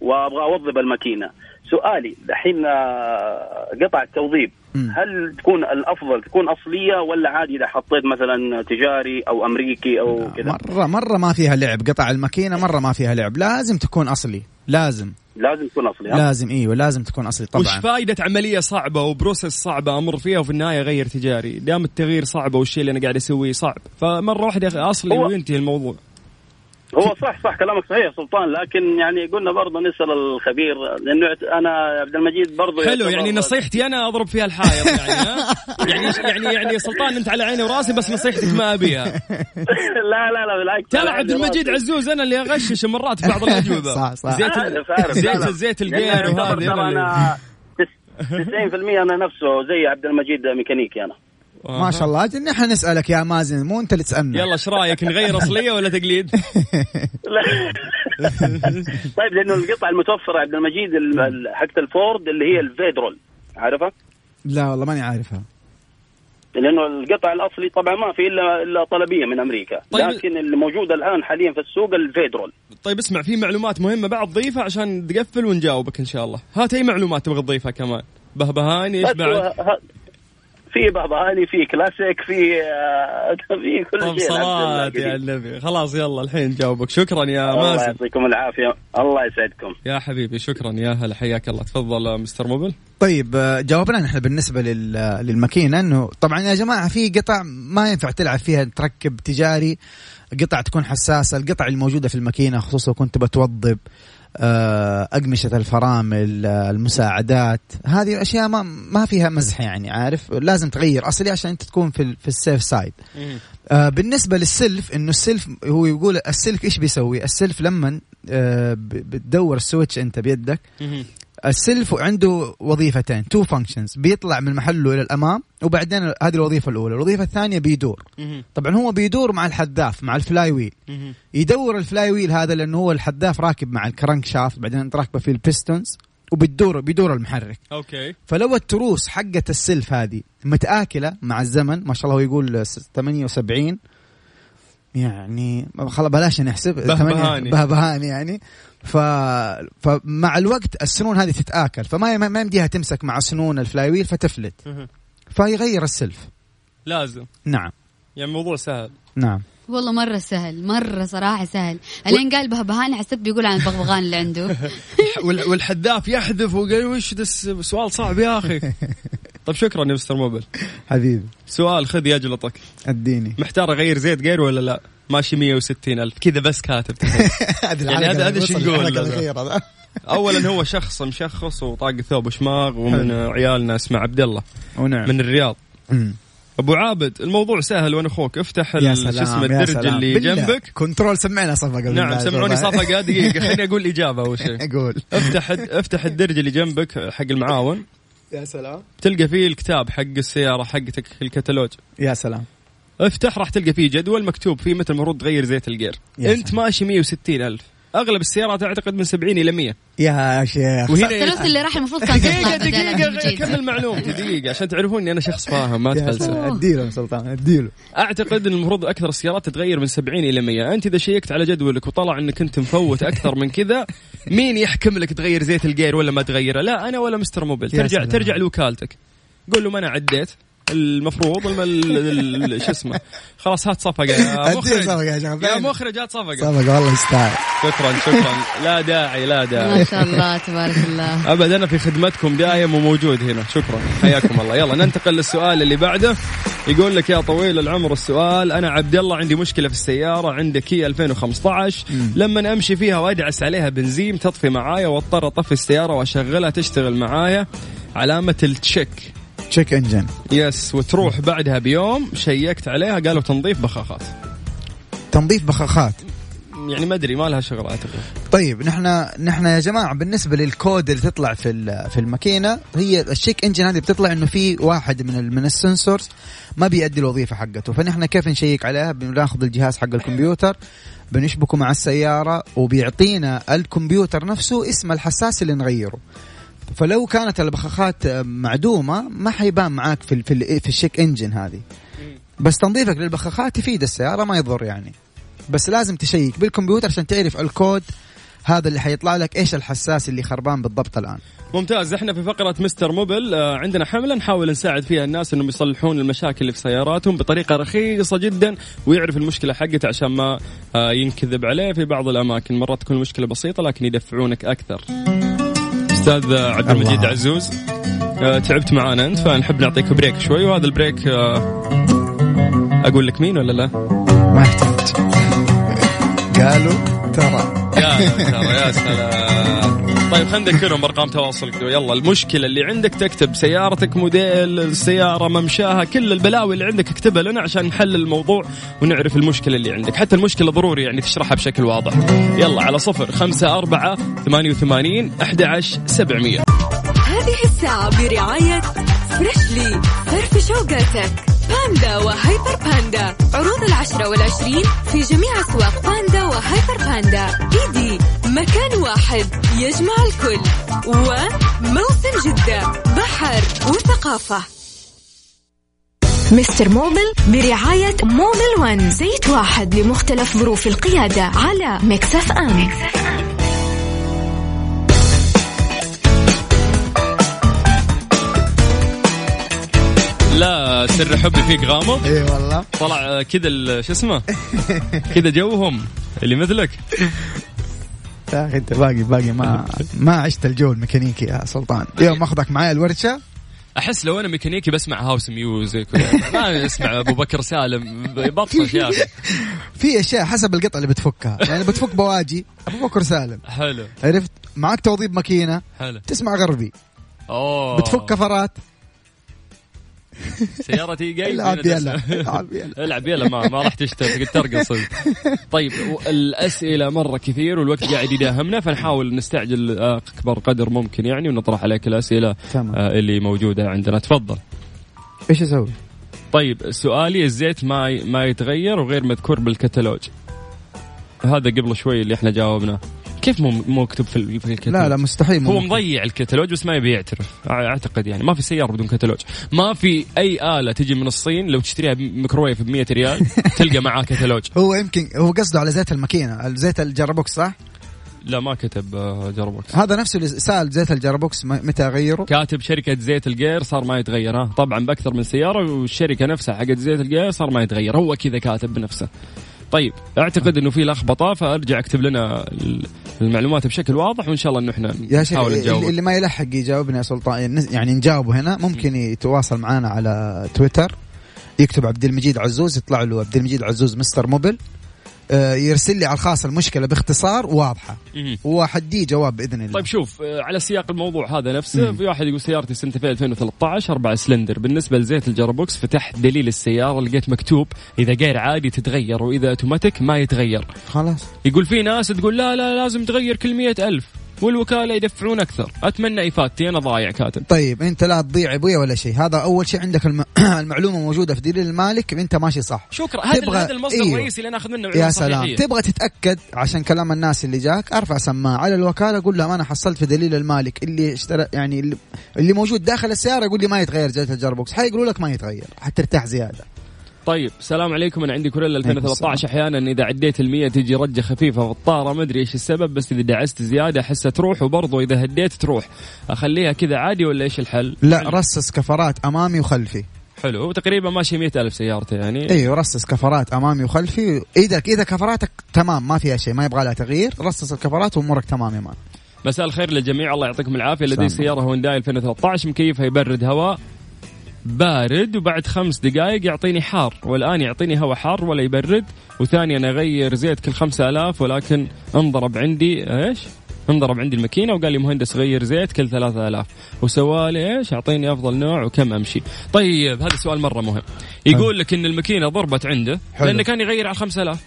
وأبغى اوضب الماكينة. سؤالي دحين آه، قطع التوضيب. هل تكون الأفضل تكون أصلية ولا عادي إذا حطيت مثلا تجاري أو أمريكي أو كذا؟ مرة مرة ما فيها لعب. قطع الماكينة مرة ما فيها لعب. لازم تكون أصلي. لازم. لازم تكون أصلي ها؟ لازم إيوه لازم تكون أصلي وش طبعا فائدة عملية صعبة وبروسس صعبة أمر فيها وفي النهاية أغير تجاري؟ دام التغيير صعب والشيء اللي أنا قاعد أسويه صعب. أخي أصلي هو- وينتهي الموضوع. هو صح صح كلامك صحيح سلطان لكن يعني قلنا برضه نسأل الخبير لأنه أنا عبد المجيد برضه حلو يعني نصيحتي أنا أضرب فيها الحائط يعني ها؟ *laughs* يعني يعني يعني سلطان أنت على عيني وراسي بس نصيحتك ما أبيها. *laughs* لا لا لا بالعكس. ترى عبد المجيد. عزوز أنا اللي أغشش مرات في بعض *laughs* الأجوبة. صح، صح. زيت عارف زيت. زيت يعتبر وهذه ترى أنا اللي- أنا تس- 90% أنا نفسه زي عبد المجيد ميكانيكي أنا. ما شاء الله. أجل نحن نسألك يا مازن مو أنت اللي تسألنا. يلا إيش رأيك؟ نغير أصلية ولا تقليد؟ لا. *laughs* طيب لأنه القطع المتوفرة عبد المجيد ال- ال- حقت الفورد اللي هي الفيدرول عارفها؟ لا والله ماني عارفها. لأنه القطع الأصلي طبعا ما في الا إلا طلبية من أمريكا. طيب. لكن اللي موجود الآن حاليا في السوق الفيدرول طيب اسمع في معلومات مهمة بعد ضيفها عشان تقفل ونجاوبك إن شاء الله. هات أي معلومات تبغى تضيفها كمان. بهبهاني إيش بعد في بهبهاني في كلاسيك في آه، في كل طب شيء صلاة يا. النبي. خلاص يلا الحين نجاوبك شكرا يا الله مازن. يعطيكم العافية. الله يسعدكم. يا حبيبي شكرا. يا هلا حياك الله. تفضل يا مستر موبل. طيب آه، جاوبنا نحن بالنسبة لل- للماكينة إنه طبعا يا جماعة في قطع ما ينفع تلعب فيها تركب تجاري قطع تكون حساسة. القطع الموجودة في الماكينة خصوصا كنت بتوضب آه، أقمشة الفرامل آه، المساعدات. هذه الأشياء ما ما فيها مزح يعني عارف؟ لازم تغير. أصلي عشان أنت تكون في في ال safe side. آه، بالنسبة للسلف إنه السلف هو يقول السلف إيش بيسوي؟ السلف لما بتدور ال switch أنت بيدك السلف عنده وظيفتين two functions بيطلع من محله إلى الأمام وبعدين هذه الوظيفة الأولى الوظيفة الثانية بيدور. طبعا هو بيدور مع الحذاف مع ال flywheel يدور ال flywheel هذا لأنه هو الحذاف راكب مع ال crankshaft بعدين انت راكبه فيه ال pistons وبتدور بيدور المحرك. okay. فلو التروس حقت السلف هذه متآكلة مع الزمن ما شاء الله هو يقول س- 78 يعني خلاص بلاش نحسب بهبهاني. ثمانية- بهبهاني يعني. ف... فمع الوقت السنون هذه تتآكل فما ما يمديها تمسك مع سنون ال flywheel فتفلت فيغير السلف. لازم. نعم. يعني الموضوع سهل. نعم. والله مرة سهل مرة صراحة سهل. الين قال بهبهان حسيت بيقول عن البغبغان اللي عنده. *laughs* وال- والحذاف يحذف وقال وش ده الس- سؤال صعب يا أخي. *laughs* طيب شكرا يا مستر موبل. حبيبي. سؤال خذ يجلطك أديني. محتار أغير زيت غير ولا لا؟ ماشي 160 ألف. كذا بس كاتب. *laughs* يعني هذا- هذا شو نقول؟ *laughs* اولا هو شخص مشخص وطاق ثوب شماغ ومن عيالنا اسمه عبد الله. ونعم من الرياض. أبو عابد الموضوع سهل وأنا أخوك. افتح شو اسمه الدرج. اللي. جنبك. كنترول سمعنا صفقة نعم. سمعوني *laughs* صفقة دقيقة. خليني أقول الاجابه أول شيء. أقول افتح افتح الدرج اللي جنبك حق المعاون. يا سلام. تلقى فيه الكتاب حق السيارة حقتك الكتالوج. يا سلام. افتح راح تلقى فيه جدول مكتوب فيه متى المفروض تغير زيت الجير. انت ماشي 160 ألف. أغلب السيارات أعتقد من 70 إلى 100 يا شيخ. وهنا الفلوس اللي راح المفروض كان دقيقة الجديد. كمل معلومتي *laughs* دقيقة عشان تعرفون اني أنا شخص فاهم ما سلام. أديله يا سلطان أديله. أعتقد إن المفروض أكثر السيارات تتغير من 70 إلى 100 أنت إذا شيكت على جدولك وطلع إنك أنت مفوت أكثر من كذا مين يحكم لك تغير زيت الجير ولا ما تغيره؟ لا أنا ولا مستر موبيل ترجع. ترجع لوكالتك. قول له ما أنا عديت. المفروض الم- ال- ال- شو اسمه. خلاص هات صفقة. يا *laughs* مخرج. صفقة يا مخرج هات صفقة. صفقة والله يستاهل. شكرا شكرا. لا داعي لا ما داعي شاء الله تبارك الله. *laughs* ابد أنا في خدمتكم دايم وموجود هنا. شكرا. حياكم الله. يلا ننتقل للسؤال اللي بعده. يقول لك يا طويل العمر السؤال أنا عبد الله عندي مشكلة في السيارة عندي كيا 2015 لما أمشي فيها وأدعس عليها بنزين تطفي معايا وأضطر أطفي السيارة وأشغلها تشتغل معايا. علامة ال check. check engine yes وتروح بعدها بيوم شيكت عليها قالوا تنظيف بخاخات. تنظيف بخاخات. يعني ما أدري ما لها شغل أعتقد. طيب نحن نحن يا جماعة بالنسبة للكود اللي تطلع في في الماكينة هي ال check engine هذه بتطلع إنه في واحد من من ال sensors ما بيأدي الوظيفة حقته. فنحن كيف نشيك عليها؟ بناخذ الجهاز حق الكمبيوتر بنشبكه مع السيارة وبيعطينا الكمبيوتر نفسه اسم الحساس اللي نغيره. فلو كانت البخاخات معدومة ما حيبان معاك في في في ال check engine هذه. بس تنظيفك للبخاخات يفيد السيارة ما يضر يعني. بس لازم تشيك بالكمبيوتر عشان تعرف الكود هذا اللي حيطلع لك إيش الحساس اللي خربان بالضبط الآن. ممتاز. إحنا في فقرة مستر موبل آه، عندنا حملة نحاول نساعد فيها الناس إنهم يصلحون المشاكل اللي في سياراتهم بطريقة رخيصة جدا ويعرف المشكلة حقته عشان ما آه، ينكذب عليه. في بعض الأماكن مرات تكون المشكلة بسيطة لكن يدفعونك أكثر. أستاذ عبد المجيد. عزوز آه، تعبت معانا أنت فنحب نعطيك break شوي وهذا ال break آه، أقول لك مين ولا لا؟ ما يحتاج قالوا ترى يا ترى *laughs* يا سلام طيب خلينا نذكرهم بأرقام تواصلك يلا المشكلة اللي عندك تكتب سيارتك موديل السيارة ممشاها كل البلاوي اللي عندك اكتبها لنا عشان نحل الموضوع ونعرف المشكلة اللي عندك. حتى المشكلة ضروري يعني تشرحها بشكل واضح. يلا على صفر خمسة أربعة ثمانية وثمانين أحد عشر سبعمية. هذه الساعة برعاية فريشلي فرف شوقاتك باندا وهيبر باندا. عروض العشرة والعشرين في جميع أسواق باندا وهيبر باندا. إيدي. مكان واحد يجمع الكل وموسم جدة بحر وثقافة. مستر موبل برعاية موبل ون زيت واحد لمختلف ظروف القيادة على ميكس إف إم. لا سر حبي فيك غامض. اي والله. طلع كذا ال- شو اسمه؟ كذا جوهم اللي مثلك. يا أخي أنت باقي باقي ما ما عشت الجو الميكانيكي يا سلطان. يوم أخذك معايا الورشة؟ أحس لو أنا ميكانيكي بسمع house music ما أسمع أبو بكر سالم بطفش يا أخي. في أشياء حسب القطعة اللي بتفكها. يعني بتفك بواجي. أبو بكر سالم. حلو. عرفت؟ معك توضيب ماكينة. حلو. تسمع غربي. أوه. بتفك كفرات. *laughs* سيارتي جاي العب يلا العب يلا العب يلا ما ما راح تشتغل قلت ترقص. طيب الاسئله مرة كثير والوقت قاعد يداهمنا فنحاول نستعجل أكبر قدر ممكن يعني ونطرح عليك الأسئلة تمام. آه، اللي موجودة عندنا. تفضل. إيش أسوي؟ طيب سؤالي الزيت ما ما يتغير وغير مذكور بالكتالوج. هذا قبل شوي اللي إحنا جاوبناه. كيف مو مو مكتوب في في الكتالوج؟ لا لا مستحيل هو. مضيع الكتالوج بس ما يبي يعترف أعتقد يعني. ما في سيارة بدون كتالوج. ما في أي آلة تجي من الصين لو تشتريها بميكروويف ب 100 ريال *laughs* تلقى معاه كتالوج. هو يمكن هو قصده على زيت الماكينة. زيت ال gearbox صح؟ لا ما كتب آه، جربوكس هذا نفسه اللي سأل زيت ال gearbox متى اغيره؟ كاتب شركة زيت القير صار ما يتغير. ها طبعا بأكثر من سيارة والشركة نفسها حقت زيت القير صار ما يتغير. هو كذا كاتب بنفسه. طيب أعتقد إنه في لخبطه فأرجع أكتب لنا ال- المعلومات بشكل واضح وإن شاء الله إنه إحنا نحاول نجاوب اللي ما يلحق يجاوبنا يا سلطان يعني نجاوبه هنا. ممكن يتواصل معنا على تويتر يكتب عبد المجيد عزوز يطلع له عبد المجيد عزوز Mr. موبل. يرسل لي على الخاص المشكلة باختصار واضحة. مهم. وحديه جواب بإذن الله. طيب شوف آه، على سياق الموضوع هذا نفسه مم. في واحد يقول سيارتي سنة 2013 أربعة سلندر. بالنسبة لزيت ال gearbox فتحت دليل السيارة لقيت مكتوب إذا غير عادي تتغير وإذا أوتوماتيك ما يتغير. خلاص. يقول في ناس تقول لا لا لازم تغير كل مئة ألف. والوكالة يدفعون أكثر. أتمنى إفادتي أنا ضايع كاتب. طيب أنت لا تضيع أبويا ولا شيء. هذا أول شيء عندك الم... *clears throat* المعلومة موجودة في دليل المالك أنت ماشي صح. شكرا. هذا تبغى- هذا المصدر إيوه. الرئيسي اللي ناخذ منه يا سلام صحيحية. تبغى تتأكد عشان كلام الناس اللي جاك؟ أرفع سماعة. على الوكالة قول لهم أنا حصلت في دليل المالك. اللي اشترى يعني اللي, اللي موجود داخل السيارة يقول لي ما يتغير زيت الجربوكس. حيقولوا لك ما يتغير. حترتاح زيادة. طيب سلام عليكم. أنا عندي كوريلا عليكم 2013 أحيانا. إذا عديت ال100 تجي رجة خفيفة في الطارة ما أدري إيش السبب بس إذا دعست زيادة أحسها تروح وبرضه إذا هديت تروح. أخليها كذا عادي ولا إيش الحل؟ لا. رصص كفرات أمامي وخلفي. حلو. هو تقريبا ماشي 100000 سيارته يعني. أيوه رصص كفرات أمامي وخلفي. إذا إذا كفراتك تمام ما فيها شيء ما يبغى لها تغيير رصص الكفرات وأمورك تمام يا مان. مساء الخير للجميع. الله يعطيكم العافية. لدي. سيارة هونداي 2013 مكيفها يبرد هواء. بارد وبعد خمس دقائق يعطيني حار والآن يعطيني هواء حار ولا يبرد وثانيا أغير زيت كل 5000 ولكن انضرب عندي إيش؟ انضرب عندي الماكينة وقال لي مهندس غير زيت كل 3000 وسوالي إيش؟ أعطيني أفضل نوع وكم أمشي. طيب هذا سؤال مرة مهم. يقول لك إن الماكينة ضربت عنده حلو. لأنه كان يغير على 5000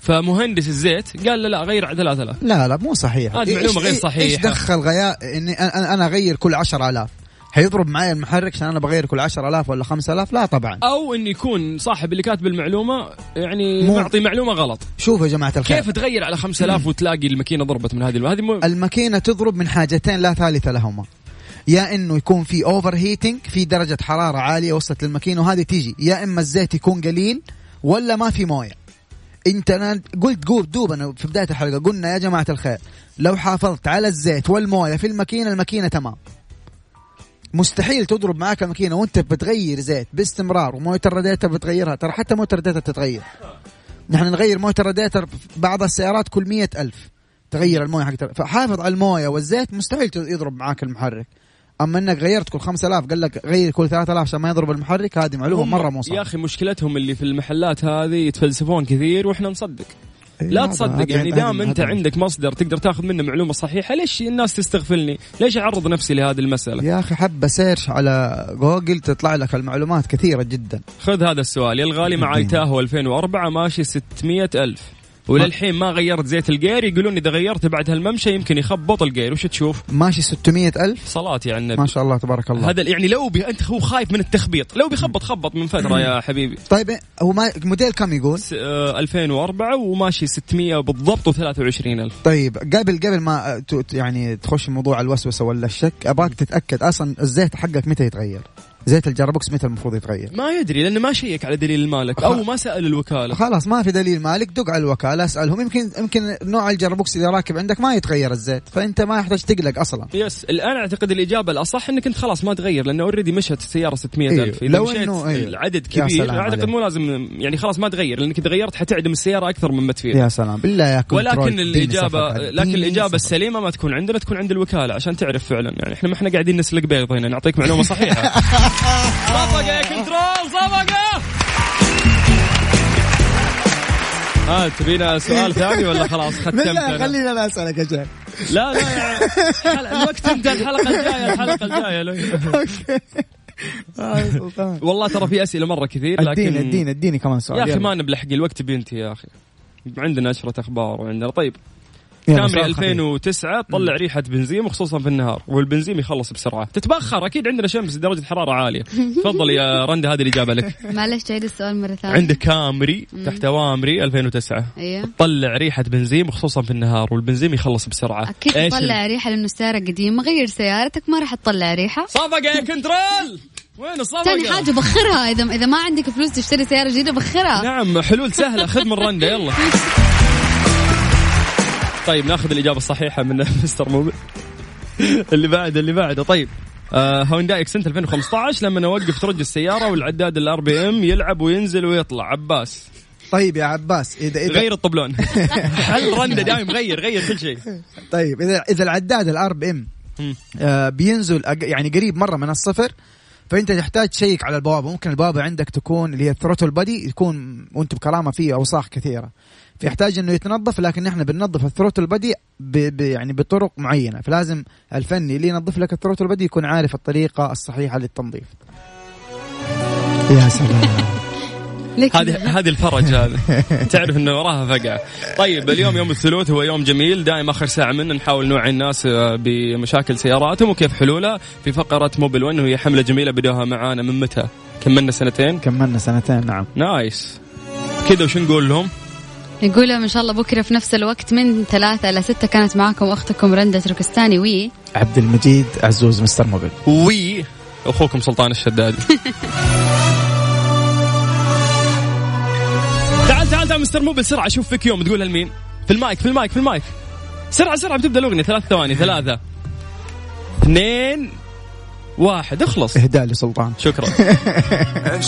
فمهندس الزيت قال له لا غير على 3000 لا لا مو صحيح هذه معلومة إيش- غير إيش- صحيحة. إيش دخل غياء إني أنا أنا أغير كل 10000 حيضرب معي المحرك عشان أنا بغير كل 10000 ولا 5000 لا طبعا. أو إن يكون صاحب اللي كاتب المعلومة يعني مو- معطي معلومة غلط. شوفوا يا جماعة الخير. كيف تغير على 5000 وتلاقي الماكينة ضربت من هذه هذه. الماكينة تضرب من حاجتين لا ثالث لهما. يا إنه يكون في overheating في درجة حرارة عالية وصلت للماكينة وهذه تيجي. يا إما الزيت يكون قليل ولا ما في موية. أنت أنا قلت قول دوب أنا في بداية الحلقة قلنا يا جماعة الخير لو حافظت على الزيت والموية في الماكينة الماكينة تمام. مستحيل تضرب معاك الماكينة وانت بتغير زيت باستمرار ومويه الراديتر بتغيرها. ترى حتى مويه الراديتر تتغير. نحن نغير مويه الراديتر في بعض السيارات كل مية ألف. تغير الموية حقتها فحافظ على الموية والزيت مستحيل يضرب معاك المحرك. أما إنك غيرت كل 5000 قال لك غير كل 3000 عشان ما يضرب المحرك هذه معلومة مرة مو يا أخي مشكلتهم اللي في المحلات هذه يتفلسفون كثير وإحنا نصدق. لا تصدق يعني دام انت عندك مصدر تقدر تاخذ منه معلومة صحيحة ليش الناس تستغفلني؟ ليش أعرض نفسي لهذه المسألة؟ يا أخي حبة search على جوجل تطلع لك المعلومات كثيرة جدا خذ هذا السؤال يا الغالي معاي تاهو 2004 ماشي 600 ألف وللحين ما غيرت زيت ال gear يقولون إذا غيرت بعد هالممشى يمكن يخبط ال gear. وش تشوف؟ ماشي 600 ألف؟ صلاتي على النبي. ما شاء الله تبارك الله. هذا يعني لو بي أنت هو خايف من التخبيط. لو بيخبط خبط من فترة يا حبيبي. طيب هو ما موديل كم يقول؟ س- آه، 2004 وماشي 600 بالضبط و23 ألف. طيب قبل قبل ما يعني تخش موضوع الوسوسة ولا الشك أبغاك تتأكد أصلا الزيت حقك متى يتغير؟ زيت ال gearbox متى المفروض يتغير. ما يدري لأنه ما شيك على دليل المالك أو ما سأل الوكالة. خلاص ما في دليل مالك دق على الوكالة أسألهم. يمكن يمكن نوع ال gearbox إذا راكب عندك ما يتغير الزيت فأنت ما يحتاج تقلق أصلا. yes الآن أعتقد الإجابة الأصح إنك أنت خلاص ما تغير لأنه already مشت السياره 600 إيه، الف إذا لو مشيت إنه إيه. العدد كبير أعتقد. مو لازم يعني خلاص ما تغير لأنك إذا غيرت حتعدم السيارة أكثر مما تفيد. يا سلام. بالله يا ولكن الاجابه لكن الإجابة. السليمة ما تكون عندنا تكون عند الوكالة عشان تعرف فعلا. يعني إحنا ما إحنا قاعدين نسلق بيض هنا نعطيك معلومة صحيحة. *laughs* صفقه يا كنترول صفقه ها تبينا سؤال *laughs* ثاني ولا خلاص ختمت لا أنا؟ خليني أنا اسالك يا شيخ لا لا يا حل- الوقت انتهى الحلقة الجاية الحلقة الجاية. لو- *laughs* آه،. والله ترى في أسئلة مرة كثير لكن اديني اديني اديني كمان سؤال. يا أخي. ما نبلحق الوقت بينتهي يا أخي. عندنا نشرة أخبار وعندنا طيب. كامري سؤال خفيف. 2009 تطلع ريحة بنزين وخصوصا في النهار والبنزين يخلص بسرعة. تتبخر أكيد عندنا شمس درجة حرارة عالية. *laughs* تفضل يا رندا هذه الإجابة لك. معلش تعيد السؤال مرة ثانية. عندك كامري تحت أوامري 2009 أيوه. تطلع ريحة بنزين وخصوصا في النهار والبنزين يخلص بسرعة. أكيد إيش تطلع ريحة لأنه السيارة قديمة غير سيارتك ما راح تطلع ريحة. صفقة يا كنترول! وين الصفقة؟ ثاني حاجة بخرها اذا إذا ما عندك فلوس تشتري سيارة جديدة بخرها. نعم حلول سهلة خذ من رندا يلا. *laughs* طيب ناخذ الإجابة الصحيحة من *laughs* مستر موبل اللي بعد اللي بعده. طيب آه هونداي اكسنت 2015 لما اوقف ترج السيارة والعداد ال RPM يلعب وينزل ويطلع. عباس. طيب يا عباس اذا اذا غير الطبلون. *laughs* حل رندا دايم غير غير كل شيء؟ طيب اذا إذا العداد ال RPM. آه بينزل يعني قريب مرة من الصفر فأنت تحتاج تشيك على البوابة. ممكن البوابة عندك تكون اللي هي ال throttle body يكون وأنت بكرامه فيه أوساخ كثيرة. فيحتاج إنه يتنظف لكن إحنا بننظف ال throttle body ب ب يعني بطرق معينة. فلازم الفني اللي ينظف لك ال throttle body يكون عارف الطريقة الصحيحة للتنظيف. يا سلام. *laughs* هذه هذه الفرج هذا تعرف إنه وراها فقعة. طيب اليوم يوم الثلوث هو يوم جميل. دائما آخر ساعة منه نحاول نوعي الناس آه، بمشاكل سياراتهم وكيف حلولها. في فقرة موبل 1 وهي حملة جميلة بدوها معانا من متى؟ كملنا سنتين؟ كملنا سنتين نعم. nice. كذا وش نقول لهم؟ يقول لهم إن شاء الله بكرة في نفس الوقت من ثلاثة إلى ستة كانت معكم أختكم رندا تركستاني وي. عبد المجيد عزوز Mr. موبل وي. أخوكم سلطان الشدادي *laughs* تعال تعال تعال Mr. موبل بسرعة شوف فيك يوم تقولها لمين في المايك في المايك في المايك. سرعة سرعة. بتبدأ الأغنية. ثلاث ثواني ثلاثة. اثنين واحد. اخلص. اهداء لسلطان. شكرا. *laughs*